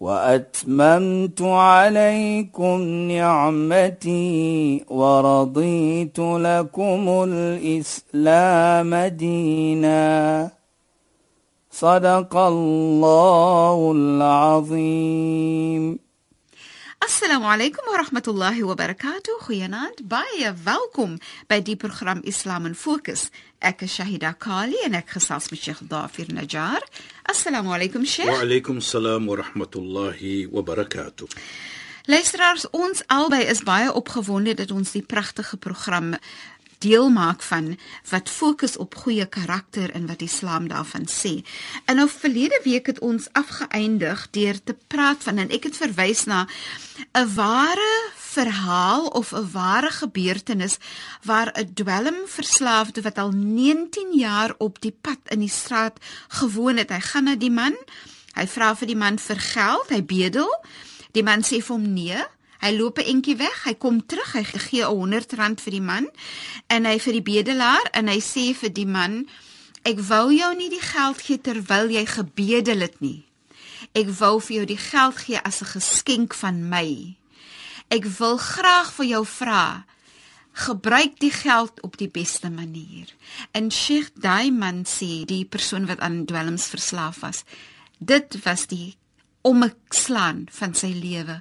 وأتممت عليكم نعمتي ورضيت لكم الإسلام دينا. صدق الله العظيم. السلام عليكم ورحمة الله وبركاته. خيانات بايا welcome by program islam and focus Ek is Shahida Kali en ek gesels met Sheikh Dafir Najjar. Assalamu alaykum Sheikh. Wa alaykum salaam wa rahmatullahi wa barakatuh. Luisteraars, ons albei is baie opgewonde dat ons die pragtige program deel maak van wat fokus op goeie karakter en wat Islam daarvan sê. En nou verlede week het ons afgeëindig deur te praat van en ek het verwys na 'n ware verhaal of 'n ware gebeurtenis waar 'n dwelmverslaafde wat al 19 jaar op die pad in die straat gewoon het. Hy gaan na die man. Hy vra vir die man vir geld. Hy bedel. Die man sê vir hom nee. Hy loop 'n entjie weg, hy kom terug, hy gee 'n 100 rand vir die man en hy vir die bedelaar en hy sê vir die man ek wou jou nie die geld gee terwyl jy gebedel het nie. Ek wou vir jou die geld gee as 'n geskenk van my. Ek wil graag vir jou vra gebruik die geld op die beste manier. En Sheikh Daiman sê die persoon wat aan dwelms verslaaf was, dit was die omslaan van sy lewe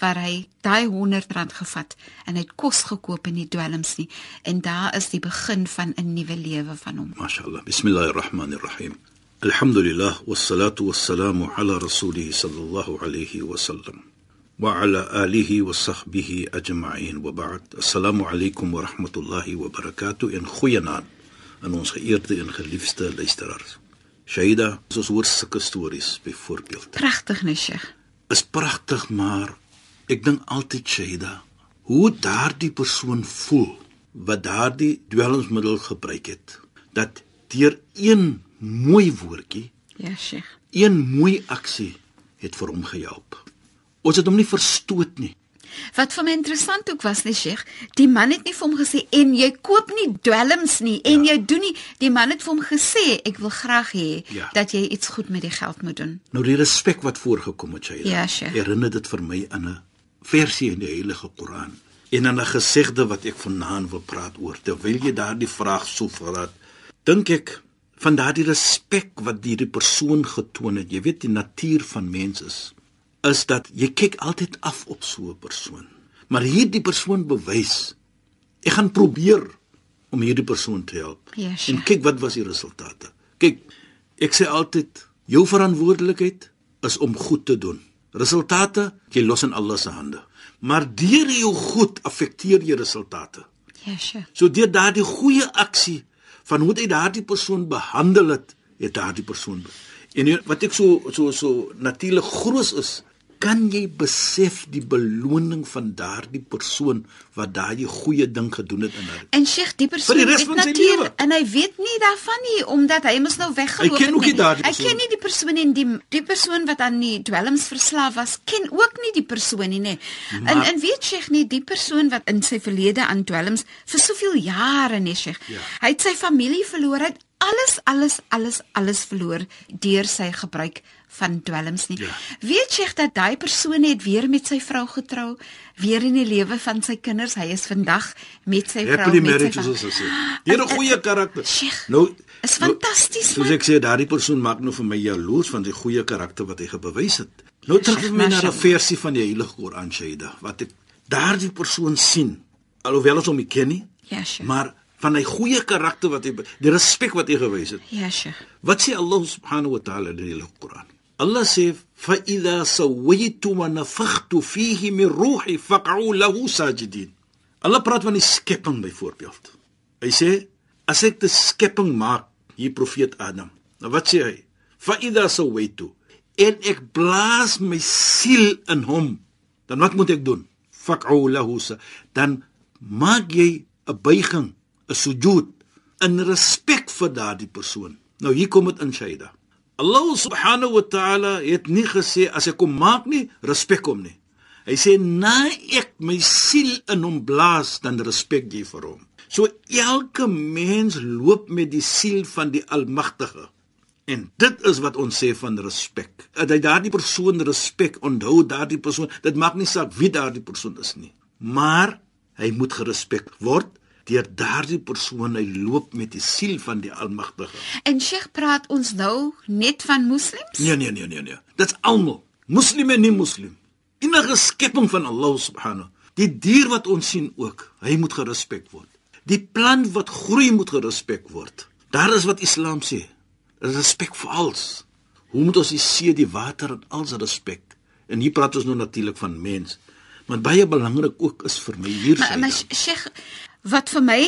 waar hy daai 100 rand gevat en hy het kos gekoop in die dwelms nie en daar is die begin van 'n nuwe lewe van hom. Mashallah. Bismillahirrahmanirrahim. Alhamdulillah wassalatu wassalamu ala rasulih sallallahu alayhi wa sallam sahbihi ajma'in wa ba'd. Assalamu alaykum wa rahmatullahi wa barakatuh in goeienaand aan ons geëerde en geliefde luisteraars. Shaida, ons hoor sulke stories byvoorbeeld. Pragtig, nee, Sheikh. Is pragtig, maar ek dink altyd Shaida, hoe daardie persoon voel wat daardie dwelmsmiddel gebruik het, dat deur een mooi woordjie, ja, Sheikh, een mooi aksie het vir hom gehelp. Ons het hom nie verstoot nie. Wat vir my interessant ook was, nee Sheikh, die man het nie vir hom gesê en jy koop nie dwelms nie en ja. jy doen nie, die man het vir hom gesê ek wil graag hê ja. dat jy iets goed met die geld moet doen. Nou die respek wat voorgekom het, Shaila. Ja, Sheikh. Herinner dit vir my aan 'n versie in die Heilige Koran en aan 'n gesegde wat ek vanaand wil praat oor. Terwyl jy daardie vraag so vraat, dink ek van daardie respek wat hierdie persoon getoon het. Jy weet die natuur van mense is is dat jy kyk altyd af op so 'n persoon. Maar hierdie persoon bewys ek gaan probeer om hierdie persoon te help. Yes, en kyk wat was die resultate. Kyk, ek sê altyd jou verantwoordelikheid is om goed te doen. Resultate jy los in Allah se hande. Maar deur jou goed affekteer jy resultate. Yes. So deur daardie goeie aksie van hoe jy daardie persoon behandel het, het daardie persoon En wat ek so so so natuurlik groot is, kan jy besef die beloning van daardie persoon wat daai goeie ding gedoen het in haar. En Sheikh, die persoon het natuurlik en hy weet nie daarvan nie omdat hy mos nou weggeloop het. Hy ken ook nie daardie persoon. Hy ken nie die persoon en die die persoon wat aan die dwelms verslaaf was, ken ook nie die persoon nie, nê. En en weet Sheikh nie die persoon wat in sy verlede aan dwelms vir soveel jare, nê Sheikh. Ja. Hy het sy familie verloor, hy het alles alles alles alles verloor deur sy gebruik van dwelms nie. Ja. Weet jy dat daai persoon het weer met sy vrou getrou, weer in die lewe van sy kinders. Hy is vandag met sy vrou Happy met sy vrou. Hier 'n goeie karakter. Nou is fantasties. Nou, soos ek sê, daardie persoon maak nou vir my jaloers van die goeie karakter wat hy gebewys het. Nou terug vir my na 'n versie van die Heilige Koran Shaida, wat ek daardie persoon sien. Alhoewel ons hom nie ken nie. Ja, sure. Maar van hy goeie karakter wat hy die respek wat hy gewys het. Ja, Sheikh. Wat sê Allah subhanahu wa ta'ala in die Koran? Allah sê fa idha sawaytu wa nafakhtu fihi min ruhi faq'u lahu sajidin. Allah praat van die skepping byvoorbeeld. Hy sê as ek die skepping maak, hier profeet Adam. Nou wat sê hy? Fa idha sawaytu en ek blaas my siel in hom. Dan wat moet ek doen? faq'u lahu dan maak jy 'n buiging, 'n sujud in respek vir daardie persoon. Nou hier kom dit in Shaida. Allah subhanahu wa ta'ala het nie gesê as ek kom maak nie, respek hom nie. Hy sê na ek my siel in hom blaas, dan respek jy vir hom. So elke mens loop met die siel van die Almagtige. En dit is wat ons sê van respek. Dat hy daardie persoon respek onthou daardie persoon. Dit maak nie saak wie daardie persoon is nie. Maar hy moet gerespek word deur daardie persoon hy loop met die siel van die Almagtige. En Sheikh praat ons nou net van moslems? Nee nee nee nee nee. Dit's almal. Moslim en nie moslim. Enige skepping van Allah subhanahu. Die dier wat ons sien ook, hy moet gerespek word. Die plant wat groei moet gerespek word. Daar is wat Islam sê. Respek vir alles. Hoe moet ons die see, die water en alles respek? En hier praat ons nou natuurlik van mens. Maar baie belangrik ook is vir my hier sê. Maar, maar Sheikh, Wat vir my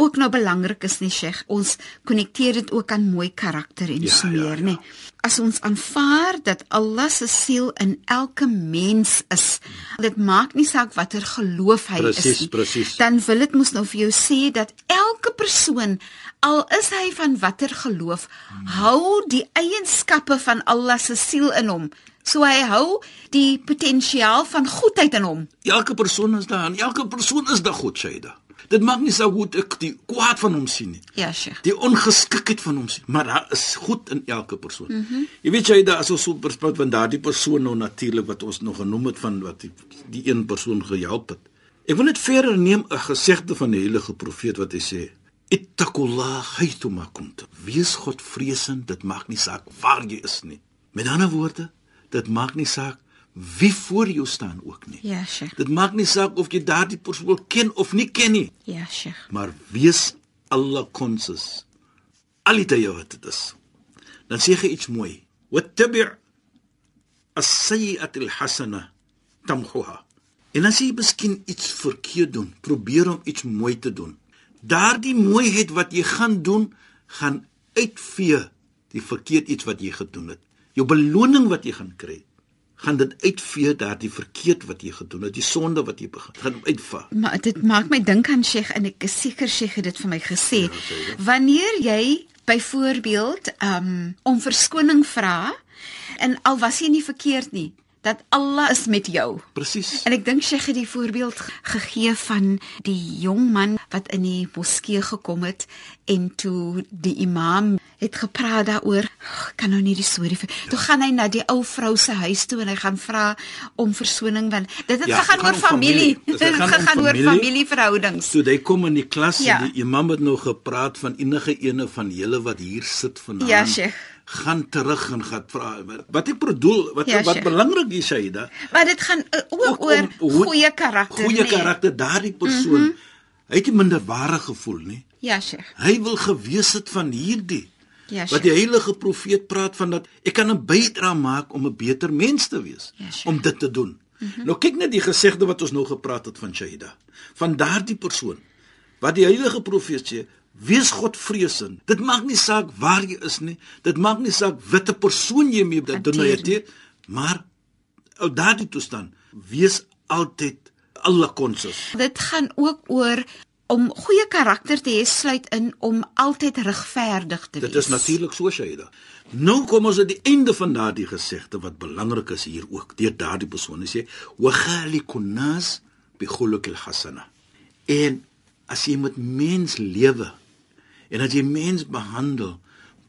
ook nou belangrik is, nie Sheikh, ons konnekteer dit ook aan mooi karakter en ja, so meer, ja, ja. nê. As ons aanvaar dat Allah se siel in elke mens is, hmm. dit maak nie saak watter geloof hy precies, is nie. Presies, presies. Dan wil dit mos nou vir jou sê dat elke persoon, al is hy van watter geloof, hmm. hou die eienskappe van Allah se siel in hom. So hy hou die potensiaal van goedheid in hom. Elke persoon is daar, elke persoon is daar God, Shaida. Dit maak nie saak hoe ek die kwaad van hom sien nie. Ja, Sheikh. Die ongeskiktheid van hom sien, maar daar is goed in elke persoon. Mm -hmm. Jy weet jy daar is so verspreid van daardie persoon nou natuurlik wat ons nog genoem het van wat die, die een persoon gehelp het. Ek wil net verder neem 'n gesegde van die heilige profeet wat hy sê: Ittaqullah haythuma kuntum. Wees Godvreesend, dit maak nie saak waar jy is nie. Met ander woorde, dit maak nie saak wie voor jou staan ook nie. Ja, Sheikh. Dit maak nie saak of jy daardie persoon ken of nie ken nie. Ja, Sheikh. Maar wees Allah konsus. Alite jou wat dit is. Dan sê jy iets mooi. Wattabi' as-sayyi'at al-hasana tamhuha. En as jy miskien iets verkeerd doen, probeer om iets mooi te doen. Daardie mooiheid wat jy gaan doen, gaan uitvee die verkeerd iets wat jy gedoen het. Jou beloning wat jy gaan kry, gaan dit uitvee daardie verkeerd wat jy gedoen het, die sonde wat jy begin, gaan uitva. Maar dit maak my dink aan Sheikh en ek is seker Sheikh het dit vir my gesê. Ja, wanneer jy byvoorbeeld um om verskoning vra en al was jy nie verkeerd nie, dat Allah is met jou. Presies. En ek dink sy het die voorbeeld gegee van die jong man wat in die moskee gekom het en toe die imam het gepraat daaroor. Kan nou nie die storie vir. Ja. Toe gaan hy na die ou vrou se huis toe en hy gaan vra om verskoning want dit het ja, gegaan oor familie. Dit het gegaan oor familieverhoudings. Toe hy kom in die klas ja. en die imam het nou gepraat van enige ene van julle wat hier sit vanaand. Ja, Sheikh gaan terug en gaan vra wat ek bedoel wat ja, wat belangrik is Saida maar dit gaan uh, ook, ook oor goeie karakter goeie nee. karakter daardie persoon mm -hmm. hy het nie minderwaardig gevoel nie. Ja Sheikh. Hy wil gewees het van hierdie. Ja, wat die heilige profeet praat van dat ek kan 'n bydra maak om 'n beter mens te wees ja, om dit te doen. Mm -hmm. nou kyk net die gesegde wat ons nou gepraat het van Saida van daardie persoon wat die heilige profeet sê Wees Godvreesend. Dit maak nie saak waar jy is nie. Dit maak nie saak watter persoon jy mee doen jy dit, maar ou daardie toestand, wees altyd alle konses. Dit gaan ook oor om goeie karakter te hê sluit in om altyd regverdig te wees. Dit is natuurlik so Shaida. Nou kom ons aan die einde van daardie gesegde wat belangrik is hier ook. Deur daardie persoon sê: "Wa khalikun nas bi khuluqil hasana." En as jy met mens lewe En as jy mens behandel,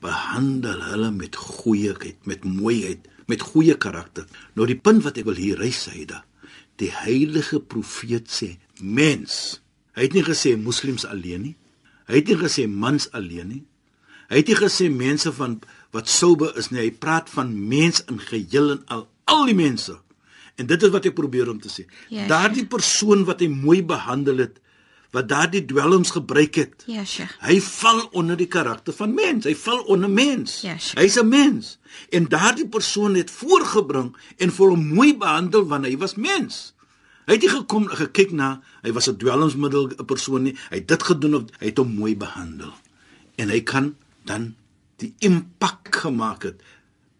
behandel hulle met goeieheid, met mooiheid, met goeie karakter. Nou die punt wat ek wil hier reis sê, da, die heilige profeet sê, mens. Hy het nie gesê moslems alleen nie. Hy het nie gesê mans alleen nie. Hy het nie gesê mense van wat soube is nie. Hy praat van mens in geheel en al, al die mense. En dit is wat ek probeer om te sê. Ja, Daardie persoon wat hy mooi behandel het, wat daardie dwelms gebruik het. Ja, Sheikh. Hy val onder die karakter van mens. Hy val onder mens. Ja, Hy's 'n mens. En daardie persoon het voorgebring en vir hom mooi behandel wanneer hy was mens. Hy het nie gekom gekyk na hy was 'n dwelmsmiddel 'n persoon nie. Hy het dit gedoen of hy het hom mooi behandel. En hy kan dan die impak gemaak het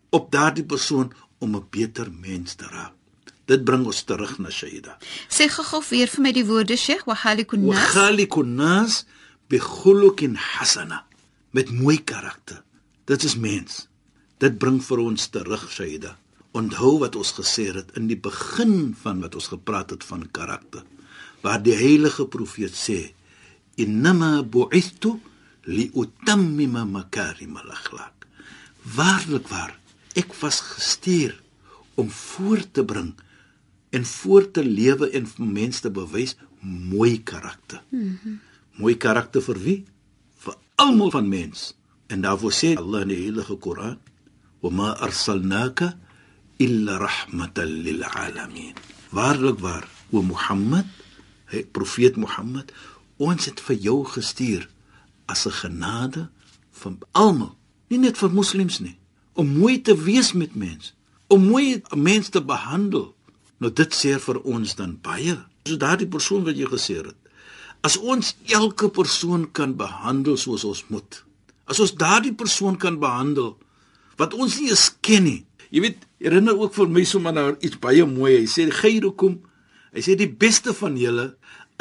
op daardie persoon om 'n beter mens te raak. Dit bring ons terug na Shaida. Sê gou weer vir my die woorde Sheikh wa khaliqun Wa nas. khaliqun nas bi khuluqin hasana. Met mooi karakter. Dit is mens. Dit bring vir ons terug Shaida. Onthou wat ons gesê het in die begin van wat ons gepraat het van karakter. Waar die heilige profeet sê: "Innama bu'ithtu liutammima makarim al-akhlaq." Waarlik waar, ek was gestuur om voor te bring en voor te lewe en vir mense te bewys mooi karakter. Mm -hmm. Mooi karakter vir wie? Vir almal van mens. En daarvoor sê Allah in die Heilige Koran: "Wa ma arsalnaka illa rahmatan lil alamin." Waarlik waar, o Mohammed, hy profeet Mohammed, ons het vir jou gestuur as 'n genade van almal, nie net vir moslems nie, om mooi te wees met mense, om mooi 'n mens te behandel. Nou dit sê vir ons dan baie. So daardie persoon wat jy gesê het. As ons elke persoon kan behandel soos ons moet. As ons daardie persoon kan behandel wat ons nie eens ken nie. Jy weet, herinner ook vir my sommer nou iets baie mooi. Hy sê geyrukum. Hy sê die beste van julle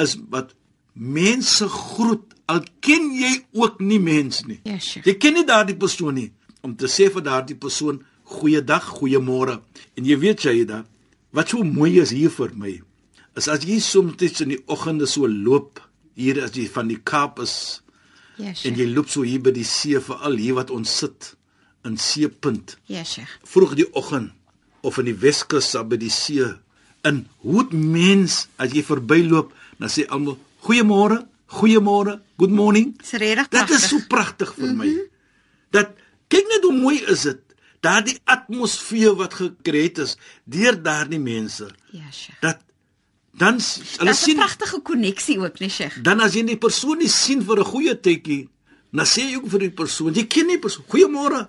is wat mense groet al ken jy ook nie mens nie. Ja, Sheikh. Jy ken nie daardie persoon nie om te sê vir daardie persoon goeiedag, goeiemôre. En jy weet jy da wat so mooi is hier vir my is as jy soms in die oggende so loop hier as jy van die Kaap is Ja, en jy loop so hier by die see veral hier wat ons sit in Seepunt Ja, Sheikh. vroeg die oggend of in die Weskus by die see in hoe mens as jy verbyloop dan sê almal goeiemôre goeiemôre good morning regtig Dit is so pragtig. vir my. Dat kyk net hoe mooi is dit. Daardie atmosfeer wat gekreë is deur daardie mense. Ja, Sheikh. Dat dan hulle Dis 'n sien pragtige koneksie ook, nee, Sheikh. dan as jy die persoon nie sien vir 'n goeie tydjie, dan sê jy ook vir die persoon, jy ken nie persoon. Goeiemôre.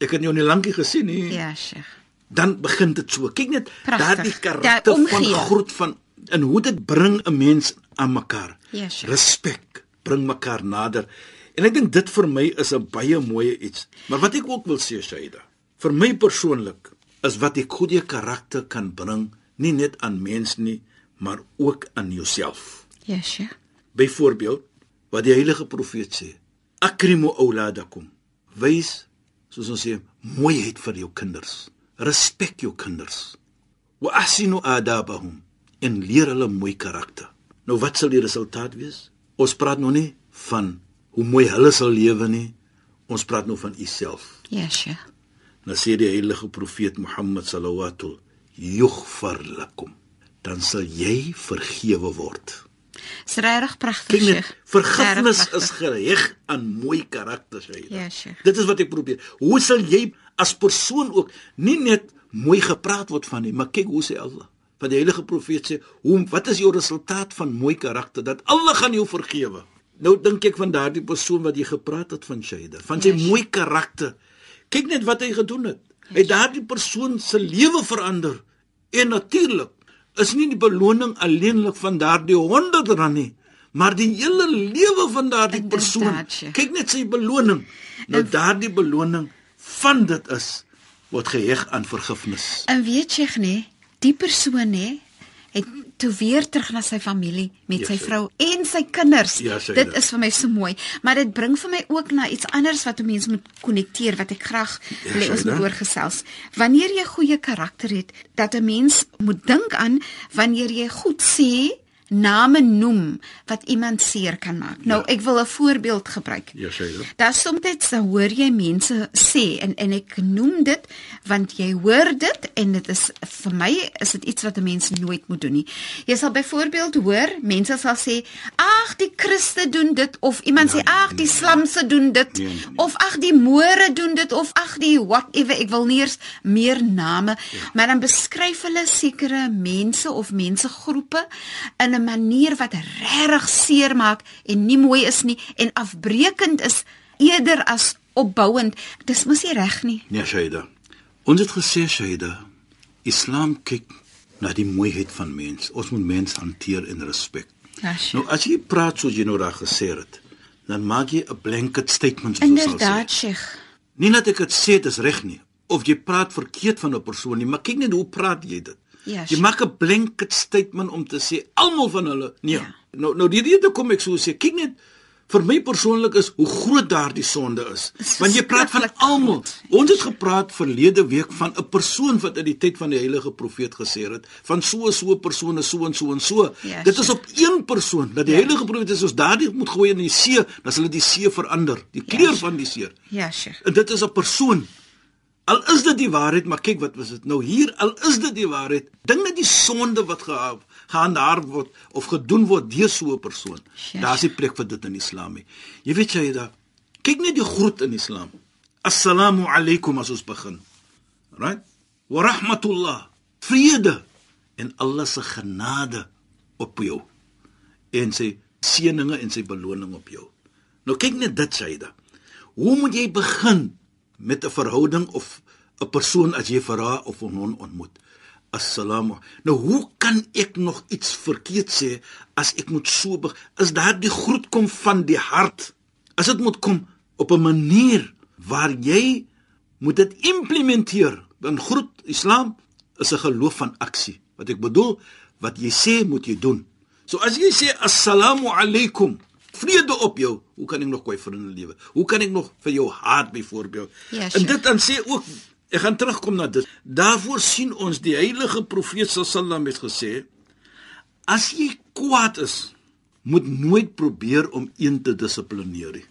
Ek het jou nie lankie gesien nie. Ja, Sheikh. Dan begin dit so. Kyk net daardie Daar karakter van omgee. groet van en hoe dit bring 'n mens aan mekaar. Ja, Sheikh. Respek bring mekaar nader. En ek dink dit vir my is 'n baie mooi iets. Maar wat ek ook wil sê, Shaida, vir my persoonlik is wat die goeie karakter kan bring, nie net aan mens nie, maar ook aan jouself. Ja, Sheikh. Byvoorbeeld, wat die heilige profeet sê, akrimu auladakum. Wys, soos ons sê, mooiheid vir jou kinders. Respek jou kinders. Wa ahsinu adabahum en leer hulle mooi karakter. Nou wat sal die resultaat wees? Ons praat nou nie van hoe mooi hulle sal lewe nie. Ons praat nou van uself. Ja, Sheikh. Nou sê die heilige profeet Mohammed sallallahu yughfar lakum. Dan sal jy vergewe word. Dis regtig pragtig, Sheikh. vergifnis is geheg aan mooi karakter, sê jy. Ja, Sheikh. Dit is wat ek probeer. Hoe sal jy as persoon ook nie net mooi gepraat word van nie, maar kyk hoe sê Allah. Van die heilige profeet sê, "Hoe wat is jou resultaat van mooi karakter dat Allah gaan jou vergewe?" Nou dink ek van daardie persoon wat jy gepraat het van Shaida, van sy Ja, Sheikh. mooi karakter. Kyk net wat hy gedoen het. Hy het daardie persoon se lewe verander. En natuurlik is nie die beloning alleenlik van daardie 100 rand nie, maar die hele lewe van daardie persoon. Kyk net sy beloning. Nou daardie beloning van dit is word geheg aan vergifnis. En weet jy nee, die persoon nê het toe weer terug na sy familie met Ja, sy sy- vrou en sy kinders. Ja, sy dit is vir my so mooi, maar dit bring vir my ook na iets anders wat mense moet konnekteer wat ek graag Ja, wil hê ons moet dit. oorgesels. Wanneer jy goeie karakter het, dat 'n mens moet dink aan wanneer jy goed sê name noem wat iemand seer kan maak. Nou, ek wil 'n voorbeeld gebruik. Ja, sê dit. Daar soms dan hoor jy mense sê en en ek noem dit want jy hoor dit en dit is vir my is dit iets wat 'n mens nooit moet doen nie. Jy sal byvoorbeeld hoor mense sal sê ag die Christe doen dit of iemand sê ag die slamse doen dit Nee, nee, nee. of ag die Moore doen dit of ag die whatever ek wil nie eers meer name maar dan beskryf hulle sekere mense of mensegroepe in 'n manier wat regtig seer maak en nie mooi is nie en afbreekend is eerder as opbouend dis mos nie reg nie Nee, Shaida. Ons het gesê Shaida, Islam kyk na die mooiheid van mens. Ons moet mens hanteer in respek. ja Nou as jy praat soos jy nou daar gesê het, dan maak jy 'n blanket statement soos ons sê. inderdaad Sheikh Nie dat ek dit sê dit is reg nie of jy praat verkeerd van 'n persoon nie, maar kyk net hoe praat jy dit. Ja, jy sure. maak 'n blanket statement om te sê almal van hulle nee. Ja. Nou nou die rede kom ek so sê, kyk net vir my persoonlik is hoe groot daardie sonde is. Want jy praat van almal. Ons het gepraat verlede week van 'n persoon wat uit die tyd van die heilige profeet gesê het van so so is so en so en so. Ja, Dit is sure. op een persoon dat die Ja. heilige profeet is as daardie moet gooi in die see, dan sal dit die see verander, die Ja, kleur sure. van die see. Ja, Sheikh. En dit is 'n persoon. Al is dit die waarheid, maar kyk wat was dit nou hier, al is dit die waarheid, dink net die sonde wat geha- gehandhaaf word of gedoen word deur so 'n persoon. Ja, Daar's nie plek vir dit in Islam nie. Jy weet jy da. Kyk net die groet in Islam. Assalamu alaykum as ons begin. Right? Wa rahmatullah. Vrede en Allah se genade op jou. En sy seëninge en sy beloning op jou. Nou kyk net dit Saida. Hoe moet jy begin met 'n verhouding of 'n persoon as jy vir haar of hom ontmoet? Assalamu. Nou hoe kan ek nog iets verkeerd sê as ek moet so be is daar die groet kom van die hart? As dit moet kom op 'n manier waar jy moet dit implementeer. Dan groet Islam is 'n geloof van aksie. Wat ek bedoel, wat jy sê moet jy doen. So as jy sê assalamu alaykum, vrede op jou, hoe kan ek nog kwai vir 'n lewe? Hoe kan ek nog vir jou haat byvoorbeeld? Ja, en sure. dit dan sê ook ek gaan terugkom na dit. Daarvoor sien ons die heilige profeet sallam het gesê as jy kwaad is, moet nooit probeer om een te dissiplineer nie.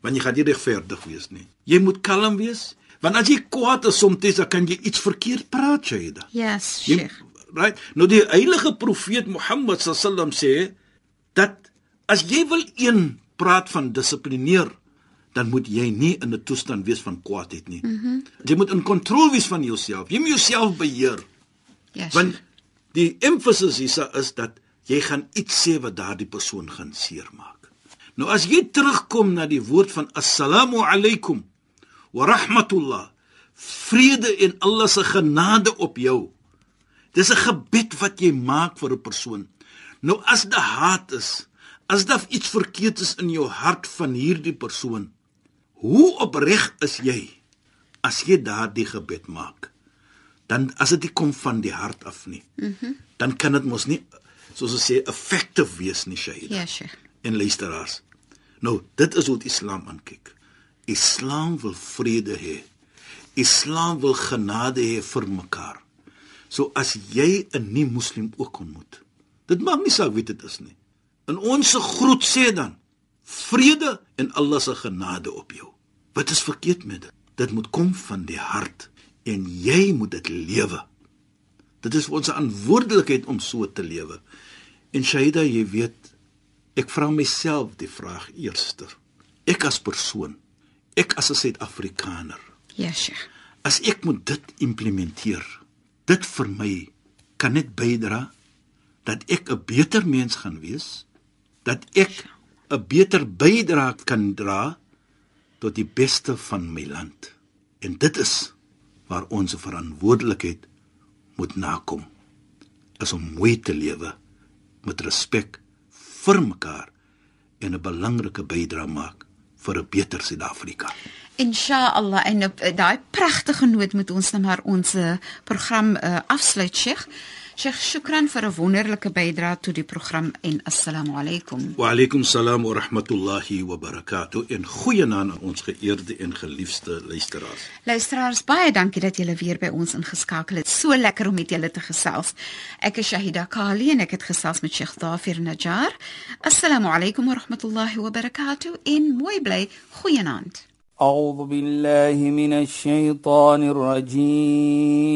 Want jy gaan nie regverdig wees nie. Jy moet kalm wees, want as jy kwaad is soms dan kan jy iets verkeerd praat, Shaida. Yes, Sheikh. Right? Nou die heilige profeet Mohammed sallam sê dat as jy wil een praat van dissiplineer, dan moet jy nie in 'n toestand wees van kwaadheid nie. Mm -hmm. Jy moet in kontrole wees van jouself. Jy moet jouself beheer. Yes. Want die emphasis hier is dat jy gaan iets sê wat daardie persoon gaan seermaak. Nou as jy terugkom na die woord van assalamu alaykum wa rahmatullah, vrede en Allah se genade op jou. Dis 'n gebed wat jy maak vir 'n persoon. Nou as daar haat is, as daar iets verkeerd is in jou hart van hierdie persoon, hoe opreg is jy as jy daardie gebed maak? dan as dit nie kom van die hart af nie. Mhm. Mm dan kan dit mos nie soos ons sê effective wees nie, Shahida. Ja, Sheikh. En luisteraars. Nou, dit is hoe die Islam aankyk. Islam wil vrede hê. Islam wil genade hê vir mekaar. So as jy 'n nie moslim ook ontmoet. Dit maak nie saak wie dit is nie. In ons groet sê dan vrede en Allah se genade op jou. Wat is verkeerd met dit? Dit moet kom van die hart en jy moet dit lewe. Dit is ons verantwoordelikheid om so te lewe. En Shaida, jy weet, ek vra myself die vraag eerster. Ek as persoon, ek as 'n Suid-Afrikaner, Ja, Sheikh. as ek moet dit implementeer, dit vir my kan net bydra dat ek 'n beter mens gaan wees, dat ek 'n beter bydra kan dra tot die beste van my land. En dit is waar ons verantwoordelikheid moet nakom. Is om mooi te lewe met respek vir mekaar en 'n belangrike bydrae maak vir 'n beter Suid-Afrika. Inshallah en op eh, daai pragtige noot moet ons nou maar ons eh, program uh, afsluit Sheikh. Sheikh, shukran vir 'n wonderlike bydrae tot die program en assalamu alaykum. Wa alaykum salaam wa rahmatullahi wa barakatuh. En goeienaand aan ons geëerde en geliefde luisteraars. Luisteraars, baie dankie dat julle weer by ons ingeskakel het. So lekker om met julle te gesels. Ek is Shahida Kali en ek het gesels met Sheikh Dafir Najjar. Assalamu alaykum wa rahmatullahi wa barakatuh. En mooi bly. Goeienaand. أعوذ بالله من الشيطان الرجيم